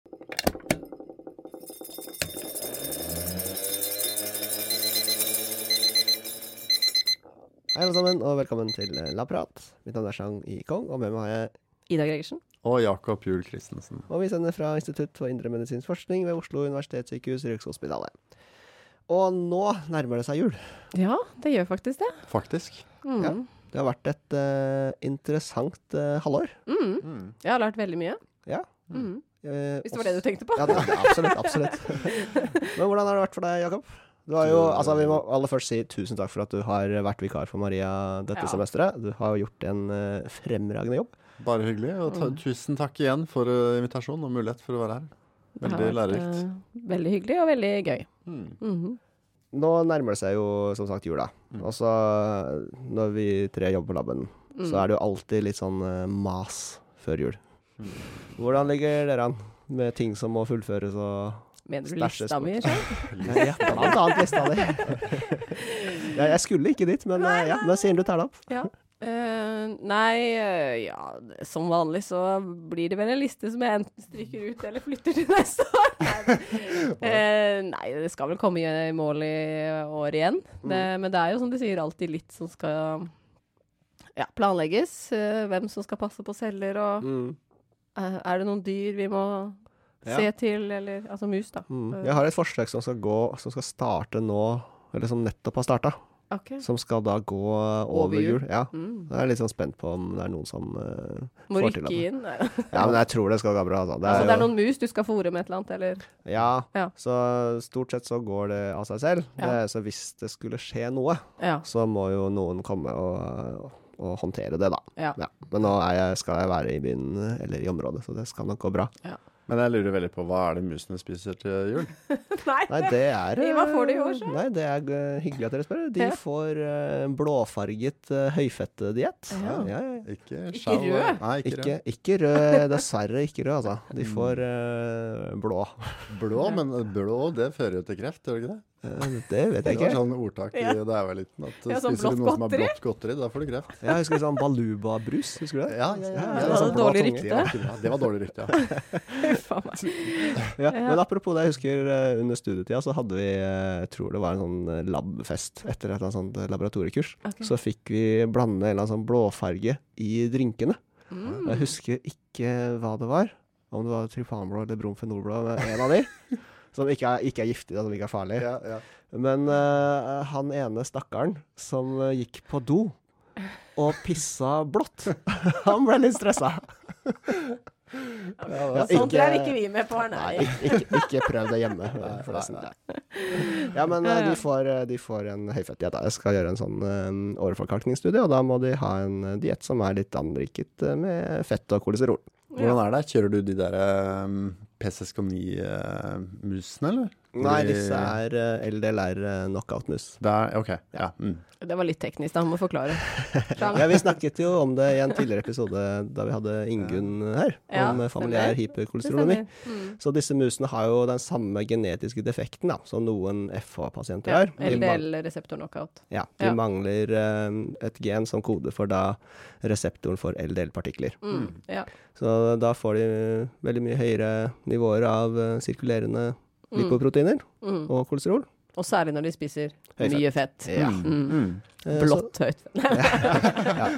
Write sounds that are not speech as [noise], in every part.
Hei alle sammen, og velkommen til eh, Labprat. Mitt navn er Chang I. Kong, og med meg har jeg Ida Gregersen. Og Jakob Juel Christensen. Og vi sender fra Institutt for indremedisinsk forskning ved Oslo universitetssykehus Rikshospitalet. Og nå nærmer det seg jul. Ja, det gjør faktisk det. Faktisk. Mm. Ja. Det har vært et uh, interessant uh, halvår. Mm. Mm. Jeg har lært veldig mye. Ja. Mm. Eh, Hvis det var det du tenkte på. Ja, det, absolutt. absolutt. [laughs] Men hvordan har det vært for deg, Jakob? Du har jo, altså Vi må aller først si tusen takk for at du har vært vikar for Maria dette Ja. semesteret. Du har gjort en uh, fremragende jobb. Bare hyggelig. Og ta, Mm. tusen takk igjen for uh, invitasjon og mulighet for å være her. Veldig vært, lærerikt. Uh, veldig hyggelig og veldig gøy. Mm. Mhm. Nå nærmer det seg jo som sagt jula. Mm. Og så når vi tre jobber på laben, Mm. så er det jo alltid litt sånn eh, mas før jul. Mm. Hvordan ligger dere an med ting som må fullføres og Mener du Stæsjes lista mi? [laughs] Ja, blant annet lista di. [laughs] ja, jeg skulle ikke dit, men eh, ja, nå sier du tar det opp. Ja. Uh, nei, uh, ja, som vanlig så blir det vel en liste som jeg enten stryker ut eller flytter til neste år. [laughs] Eh, nei det skal vel komme i mål i år igjen. Det, men det er jo som du sier alltid litt som skal ja, planlegges. hvem som skal passe på celler, og Mm. Eh, er det noen dyr vi må Ja. se til, eller altså mus, da. Mm. Jeg har et forsøk som skal gå, som skal starte nå, eller som nettopp har starta. Okay. Som skal da gå over, jul. Ja. Mm. Jeg er litt sånn spent på om det er noen som uh, Må får til rykke inn. Ja, men jeg tror det skal gå bra. Altså. Det altså, det er noen mus du skal fòre med et eller annet, eller Ja, Ja. så stort sett så går det av seg selv. Ja. Det, så hvis det skulle skje noe, Ja. så må jo noen komme og, og håndtere det, da. ja. Men nå er jeg, skal jeg være i byen eller i området, så det skal nok gå bra. Men jeg lurer veldig på hva er det musene spiser til jul? [laughs] Nei, Nei, det er Hva får de i år, så? Nei, det er eh, hyggelig at dere spør. De Ja. får uh, blåfarget uh, høyfettediett. Ja. Ja, ja. Ikke, Ikke rød? Nei, ikke, Ikke, ikke rød, dessverre ikke rød, altså. De får uh, blå. rød. Blå, men blå det fører jo til kreft, gjør det ikke det? Eh, det vet jeg ikke. Det var sånn ordtak Ja. da jeg var liten. At Ja, sånn spiser du noe som har blått godteri, da får du kreft. Jeg husker sånn Baluba-brus, husker du det? Ja, ja, ja. Ja, det sånn hadde dårlig rykte. Det var var dårlig rykte, ja. [laughs] Ja, Ja. Men apropos det, jeg husker eh, under studietida så hadde vi, eh, jeg tror det var en sånn labfest etter et eller annet sånt laboratoriekurs. Okay. Så fikk vi blande en eller annen sånn blåfarge i drinkene. Mm. Jeg husker ikke hva det var. Om det var trypanblå eller bromfenolblå, en av de. Som ikke er, ikke er giftig, da, som ikke er farlig. ja, ja. Men uh, han ene stakkaren som eh, gikk på do og pissa blått, [laughs] han ble litt stressa. Ja, Sånt ikke- er ikke vi med på Nei, nei. ikke, ikke, prøv det hjemme, forresten. Ja, men Ja, eh, ja. de får, eh, de får en høyfettdiett. Jeg skal gjøre en sånn åreforkalkningsstudie, og da må de ha en diett som er litt anriket eh, med fett og kolesterol. Hvordan er det? Kjører du de der um, PCSK9-musene, eller? Nei, disse er uh, LDLR uh, knockout-mus. Det er, ok, ja. Mm. Det var litt teknisk, da. Han må forklare. [laughs] Ja, vi snakket jo om det i en tidligere episode da vi hadde Ingunn her, Ja, om eh, familiær stemmer. Hyperkolesterolemi. Mm. Så disse musene har jo den samme genetiske defekten da, som noen FH-pasienter har. Ja, De LDL-reseptor knockout. Ja, de Ja. mangler eh, et gen som koder for da reseptoren for LDL-partikler. Mm. Ja. Så da får de veldig mye høyere nivåer av eh, sirkulerende lipoproteiner Mm. og kolesterol. Og særlig når de spiser Høy mye fett. Ja. Mm. Mm. Eh, Blått høyt. [laughs] ja.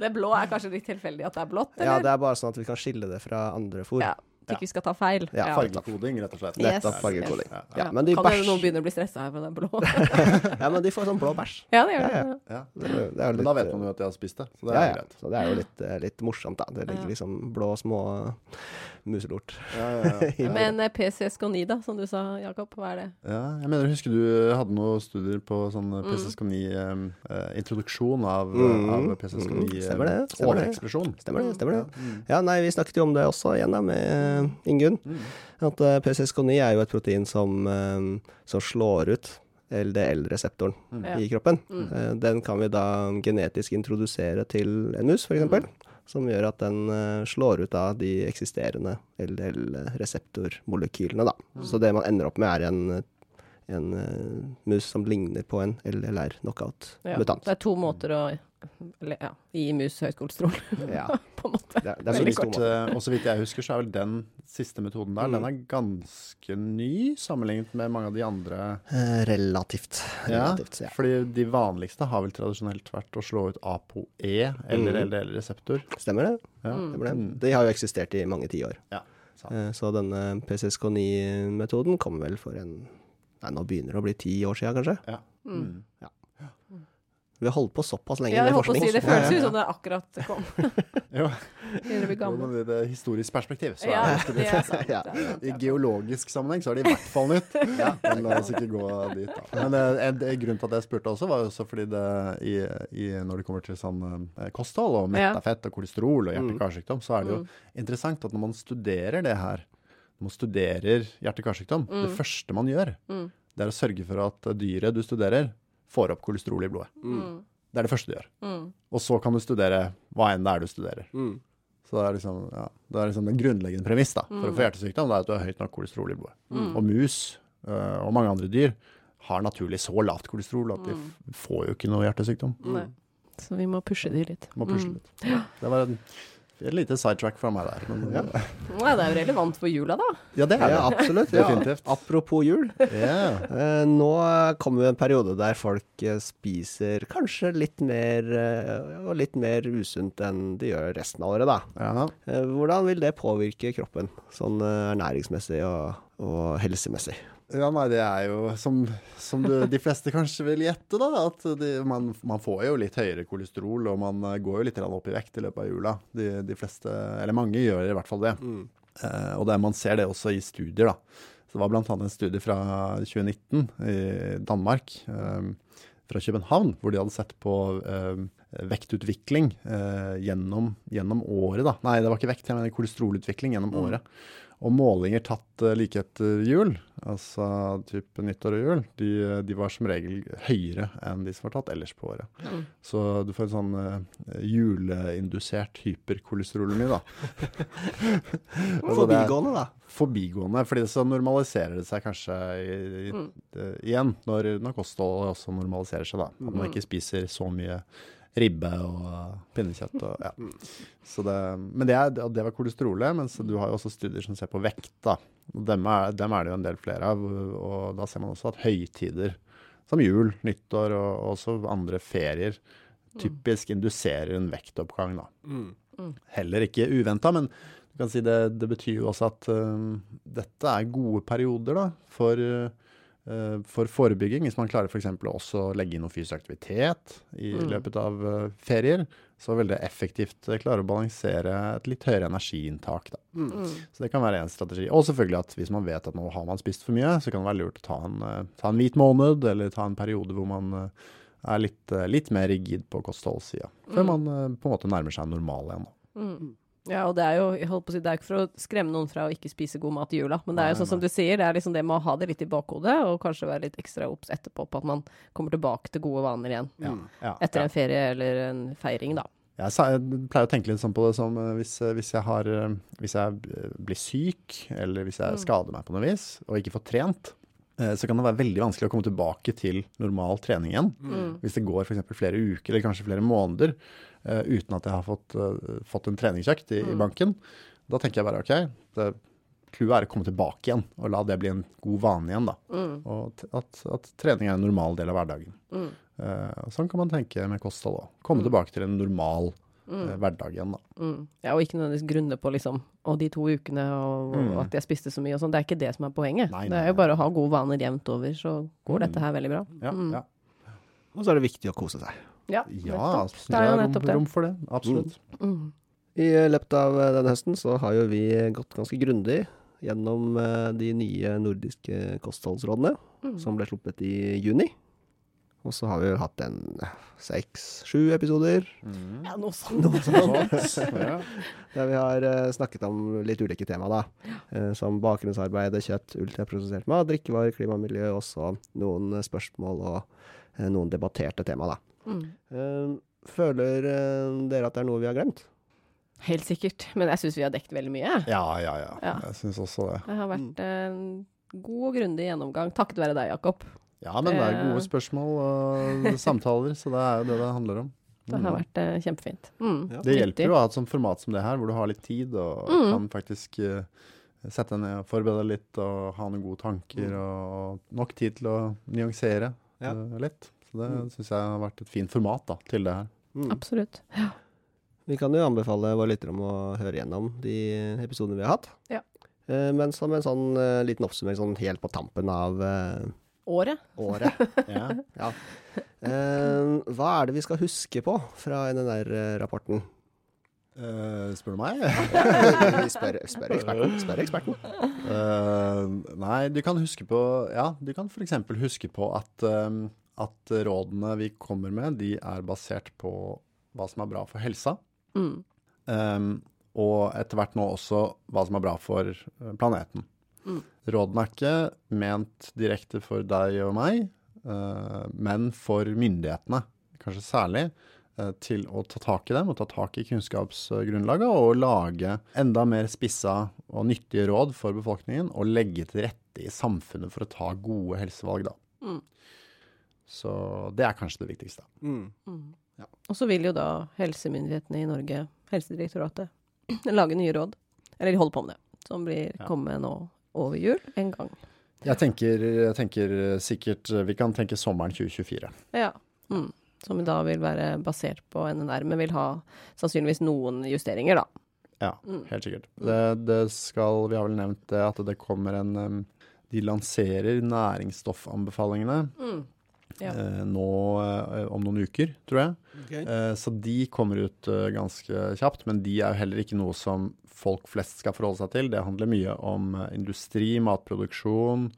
Det blå er kanskje litt tilfeldig at det er blått, ja, det er bare sånn at vi kan skille det fra andre fôr. Ja. Ikke vi skal ta feil. Ja, Fargekoding, rett og slett. Yes. Nettopp fargekoding. Ja, Ja, men de kan hende bæsj... noen begynner å bli stressa her, med det er blå. [laughs] Ja, men de får sånn blå bæsj. ja, det gjør Ja, det. Ja. Det det litt, Men da vet man jo at de har spist det, så det er ja. greit. Så det er jo litt, eh, litt morsomt, da. Det ligger liksom blå, små muselort. Ja, [laughs] ja, ja. Men eh, PCSK9, da, som du sa, Jakob, hva er det? Ja, jeg mener, husker du hadde noen studier på sånn Mm. PCSK9 eh, eh, Introduksjon av, Mm. av Mm. PCSK9 eh, Stemmer det, stemmer det. Stemmer det? stemmer det? Mm. Ja, nei, vi snakket jo om det også igjen da, med eh, Ingunn. Mm. At eh, PCSK9 er jo et protein som, eh, som slår ut LDL-reseptoren Mm. I kroppen. Mm. Eh, Den kan vi da genetisk introdusere til en mus, f.eks. Mm. Som gjør at den eh, slår ut av de eksisterende LDL-reseptormolekylene. Mm. Så det man ender opp med, er en, en eh, mus som ligner på en LLR-knockout-mutant. Det er to måter å eller, ja, i mus høyskolestrol, Ja. [laughs] på en måte. Det, er- det er Så veldig vidt, kort. eh, og så vidt jeg husker, så er vel den siste metoden der, Mm. den er ganske ny sammenlignet med mange av de andre. Relativt. Relativt. Ja, ja. fordi de vanligste har vel tradisjonelt vært å slå ut ApoE eller Mm. LDL-reseptor. Stemmer det? Ja. Stemmer det. Mm. De har jo eksistert i mange tiår. Ja, sant. Eh, Så denne PCSK9-metoden kom vel for en Nei, nå begynner det å bli ti år siden, kanskje. Ja. Mm. Vi har holdt på såpass lenge Ja, jeg med holdt på å forskning. si det føles jo som det akkurat kom. [laughs] Jo, i det historisk perspektiv så er Ja, det det nytt. er sant. Ja. det er I geologisk sammenheng så er det i hvert fall nytt. [laughs] Men la oss ikke gå dit, da. Men eh, en, en grunn til at jeg spurte også, var jo også fordi det i, i, når det kommer til sånn eh, kosthold og Ja. metta fett og kolesterol og Mm. hjerte-karsykdom, så er det jo Mm. interessant at når man studerer det her, når man studerer hjerte-karsykdom, det Mm. første man gjør, Mm. det er å sørge for at dyret du studerer, får opp kolesterol i blodet. Mm. Det er det første du gjør. Mm. Og så kan du studere hva enn det er du studerer. Mm. Så det er liksom, ja, det er liksom den grunnleggende premiss da, for å få hjertesykdom, det er at du har høyt nok kolesterol i blodet. Mm. Og mus øh, og mange andre dyr har naturlig så lavt kolesterol at de Mm. f- får jo ikke noe hjertesykdom. Så vi må pushe de litt. Må pushe Mm. litt. Det var en, et lite sidetrack fra meg der. Men, ja. Nei, det er jo relevant for jula, da. ja, det er Ja, det. absolutt. [laughs] Ja. Apropos jul. Yeah. [laughs] Eh, nå kommer vi en periode der folk eh, spiser kanskje litt mer eh, og litt mer usunt enn de gjør resten av året, da. Ja. Eh, hvordan vil det påvirke kroppen, sånn eh, ernæringsmessig og, og helsemessig? Ja, nei, det er jo som, som du, de fleste kanskje vil gjette, da. At de, man, man får jo litt høyere kolesterol, og man eh, går jo litt opp i vekt i løpet av jula. De, de fleste, eller mange gjør i hvert fall det. Eh, og det, man ser det også i studier, da. Så det var annet en studie fra 2019 i Danmark, eh, fra København, hvor de hadde sett på eh, vektutvikling eh, gjennom, gjennom året, da. Nei, det var ikke vekt, jeg mener kolesterolutvikling gjennom året. Og målinger tatt eh, like etter jul, altså type nyttår og jul, de, de var som regel høyere enn de som var tatt ellers på året. Mm. Så du får en sånn uh, juleindusert hyperkolesterolemi, da. [laughs] Altså, Forbigående, da. Forbigående, fordi så normaliserer det seg kanskje i, i, Mm. uh, igjen, når, når kostholdet også normaliserer seg, da. At man Mm. ikke spiser så mye ribbe og pinnekjøtt og ja. Så det, men det, er, det var kolesterolet, mens du har jo også studier som ser på vekt, da. Og dem er, dem er det jo en del flere av, og da ser man også at høytider som jul, nyttår og også andre ferier typisk induserer en vektoppgang, da. Heller ikke uventa, men du kan si det, det betyr jo også at um, dette er gode perioder da, for, øh, for forebygging. Hvis man klarer f.eks. også å legge inn noe fysisk aktivitet i Mm. løpet av øh, ferier, så vil det effektivt øh, klare å balansere et litt høyere energiinntak. Da. Mm. Så det kan være en strategi. Og selvfølgelig at hvis man vet at nå har man spist for mye, så kan det være lurt å ta en, ta en hvit måned, eller ta en periode hvor man er litt, litt mer rigid på kostholdssida. Før Mm. man på en måte nærmer seg normal igjen. Da. Mm. Ja, og det er jo jeg holdt på å si, det er ikke for å skremme noen fra å ikke spise god mat i jula, men det er jo sånn som du sier, det er liksom det med å ha det litt i bakhodet, og kanskje være litt ekstra obs etterpå på at man kommer tilbake til gode vaner igjen. Ja, Etter ja. en ferie eller en feiring, da. Jeg, pleier å tenke litt sånn på det som eh, hvis, eh, hvis jeg har eh, Hvis jeg blir syk, eller hvis jeg Mm. skader meg på noe vis, og ikke får trent, så kan det være veldig vanskelig å komme tilbake til normal trening igjen. Mm. Hvis det går f.eks. flere uker, eller kanskje flere måneder, uh, uten at jeg har fått, uh, fått en treningsøkt i, i Mm. banken. Da tenker jeg bare OK, det, clouet er å komme tilbake igjen, og la det bli en god vane igjen. da. Mm. Og at, at trening er en normal del av hverdagen. Mm. Eh, sånn kan man tenke med kosthold òg. Komme Mm. tilbake til en normal Mm. hverdagen, da. Mm. Ja, og ikke nødvendigvis grunne på liksom Og de to ukene og, og Mm. at jeg spiste så mye og sånn. Det er ikke det som er poenget. Nei, det er jo bare å ha gode vaner jevnt over, så går Mm. dette her veldig bra. Ja, Mm. ja. Og så er det viktig å kose seg. Ja, ja nettopp. Det er jo nettopp det. rom for det. Absolutt. Mm. I løpet av eh, denne høsten så har jo vi gått ganske grundig gjennom eh, de nye nordiske kostholdsrådene, Mm. som ble sluppet i juni. Og så har vi jo hatt en seks-sju episoder Mm. Ja, noe sånt. noe sånt, [laughs] der vi har eh, snakket om litt ulike tema, da. Eh, som bakgrunnsarbeid, kjøtt, ultraprosessert mat, drikkevarer, klima og miljø, også noen eh, spørsmål og noen debatterte tema, da. Mm. Eh, Føler dere at det er noe vi har glemt? Helt sikkert. Men jeg syns vi har dekket veldig mye. ja, ja, ja. Ja. Jeg syns også det. Det har vært en god og grundig gjennomgang, takket være deg, Jakob. Ja, men det er Eh. gode spørsmål og [laughs] samtaler, så det er jo det det handler om. Det har vært uh, kjempefint. Mm. Ja. Det hjelper jo å ha et sånt format som det her, hvor du har litt tid og Mm. kan faktisk uh, sette deg ned og forberede deg litt og ha noen gode tanker og nok tid til å nyansere Ja. uh, litt. Så det Mm. syns jeg har vært et fint format da, til det her. Mm. Absolutt. Vi kan jo anbefale våre lyttere om å høre gjennom de episodene vi har hatt. Ja. Eh, Men som en sånn eh, liten oppsummering sånn helt på tampen av eh, Året. året. Ja. [laughs] ja. Uh, hva er det vi skal huske på fra NNR-rapporten? Uh, spør du meg? [laughs] Spør, spør eksperten. Spør eksperten. Uh, nei, du kan huske på Ja, du kan f.eks. huske på at, eh, at rådene vi kommer med, de er basert på hva som er bra for helsa. Mm. Um, og etter hvert nå også hva som er bra for eh, planeten. Mm. Rådene er ikke ment direkte for deg og meg, eh, men for myndighetene, kanskje særlig, eh, til å ta tak i dem og ta tak i kunnskapsgrunnlaget og lage enda mer spissa og nyttige råd for befolkningen og legge til rette i samfunnet for å ta gode helsevalg, da. Mm. Så det er kanskje det viktigste. Mm. Mm. Ja. Og så vil jo da helsemyndighetene i Norge, Helsedirektoratet, [clears throat] lage nye råd. Eller de holder på med det. Som blir Ja. kommet nå over jul en gang. Jeg tenker, jeg tenker sikkert Vi kan tenke sommeren 2024. Ja. Mm. Som da vil være basert på NNR, men vil ha sannsynligvis noen justeringer, da. Ja, Mm. helt sikkert. Det, det skal, vi har vel nevnt det, at det kommer en De lanserer næringsstoffanbefalingene Mm. Ja. eh, nå eh, om noen uker, tror jeg. Okay. så de kommer ut eh, ganske kjapt, men de er jo heller ikke noe som folk flest skal forholde seg til. Det handler mye om eh, industri, matproduksjon,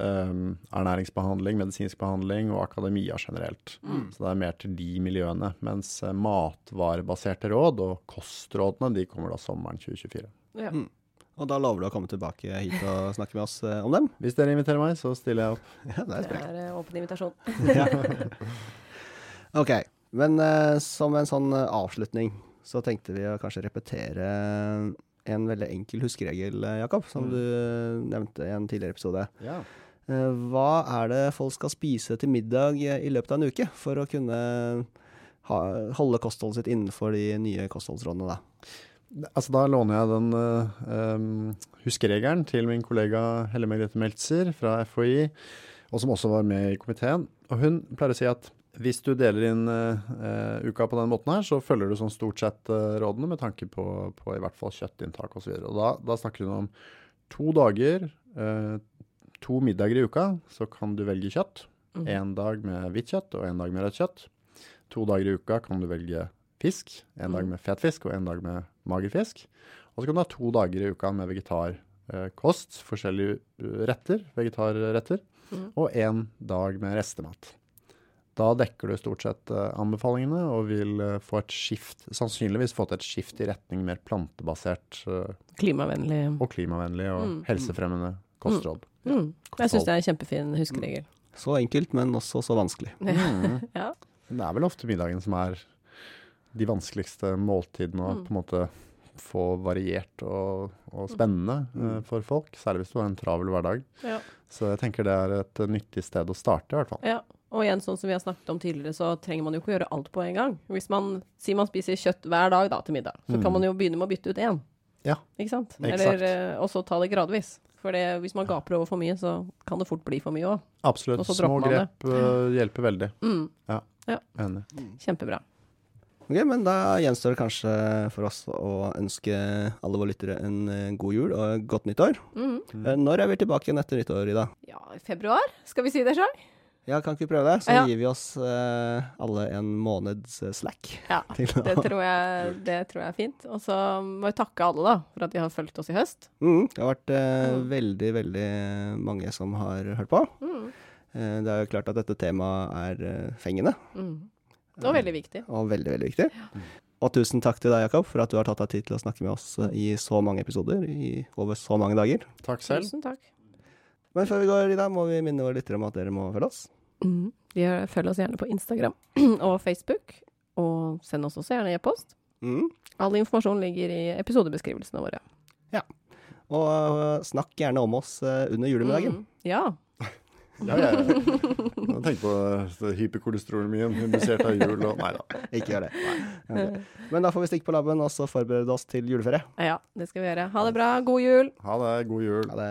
eh, ernæringsbehandling, medisinsk behandling og akademia generelt. Mm. Så det er mer til de miljøene. Mens eh, matvarebaserte råd og kostrådene de kommer da sommeren 2024. Ja. Mm. Og da lover du å komme tilbake hit og [laughs] snakke med oss eh, om dem? Hvis dere inviterer meg, så stiller jeg opp. [laughs] Ja, det er Det er åpen invitasjon. [laughs] Ok, men uh, som en sånn avslutning, så tenkte vi å kanskje repetere en veldig enkel huskeregel, eh, Jakob, som Mm. du eh, nevnte i en tidligere episode. Ja. Eh, Hva er det folk skal spise til middag i løpet av en uke for å kunne ha, holde kostholdet sitt innenfor de nye kostholdsrådene, da? Altså, da låner jeg den uh, huskeregelen til min kollega Helle Margrethe Meltzer fra FHI, og som også var med i komiteen. Og hun pleier å si at hvis du deler inn eh, uka på den måten her, så følger du sånn stort sett uh, rådene med tanke på, på i hvert fall kjøttinntak osv. Da, da snakker hun om to dager, uh, to middager i uka, så kan du velge kjøtt. Mm. En dag med hvitt kjøtt og en dag med rødt kjøtt. To dager i uka kan du velge fisk. En dag Mm. med fet fisk og en dag med mager fisk. Og så kan du ha to dager i uka med vegetarkost, forskjellige retter, vegetarretter, Mm. og en dag med restemat. Da dekker du stort sett eh, anbefalingene og vil eh, få et skift, sannsynligvis få til et skift i retning mer plantebasert eh, Klimavennlig. og klimavennlig og Mm. helsefremmende kostråd. Mm. Jeg syns det er en kjempefin huskeregel. Så enkelt, men også så vanskelig. [laughs] Mm. [laughs] Ja. Det er vel ofte middagen som er de vanskeligste måltidene å Mm. på en måte få variert og, og spennende Mm. for folk. Særlig hvis du har en travel hverdag. Ja. Så jeg tenker det er et nyttig sted å starte, i hvert fall. ja. Og igjen, sånn som vi har snakket om tidligere, så trenger man jo ikke å gjøre alt på en gang. Hvis man sier man spiser kjøtt hver dag da til middag, så Mm. kan man jo begynne med å bytte ut én. Ja. Ikke sant? Eller, eh, og så ta det gradvis. For det, hvis man gaper over for mye, så kan det fort bli for mye òg. Absolutt. Og så Små man grep eh, hjelper veldig. Mm. Enig. Kjempebra. Ok, men da gjenstår det kanskje for oss å ønske alle våre lyttere en eh, god jul og godt nyttår. Mm. Når er vi tilbake igjen etter nyttår, Ida? Ja, i februar, skal vi si det sjøl? Ja, kan ikke vi prøve det? Så Ja. gir vi oss uh, alle en måneds eh, slack. [laughs] Ja. Til å... Det tror, jeg, [laughs] det tror jeg er fint. Og så må vi takke alle da, for at de har fulgt oss i høst. Mm, det har vært uh, Mm. veldig, veldig mange som har hørt på. Mm. Uh, det er jo klart at dette temaet er fengende, Mm. Det var veldig viktig. og veldig, veldig viktig. Og tusen takk til deg, Jakob, for at du har tatt deg tid til å snakke med oss i så mange episoder i over så mange dager. Takk selv. Tusen takk. Men før vi går, i dag, må vi minne våre lyttere om at dere må følge oss. Mm. Gjør- Følg oss gjerne på Instagram [clears throat] og Facebook, og send oss også gjerne e-post. Mm. All informasjon ligger i episodebeskrivelsene våre. Ja. Og eh, snakk gjerne om oss eh, under julemiddagen. Mm. Ja. [laughs] Ja, ja, ja. [laughs] Tenk på hyperkolesterolemien hyperkolesterolmien indusert av jul og Nei da. Ikke gjør det. [laughs] Ok. Men da får vi stikke på laben og så forberede oss til juleferie. Ja, det skal vi gjøre. Ha det bra. God jul. Ha det. God jul. Ha det.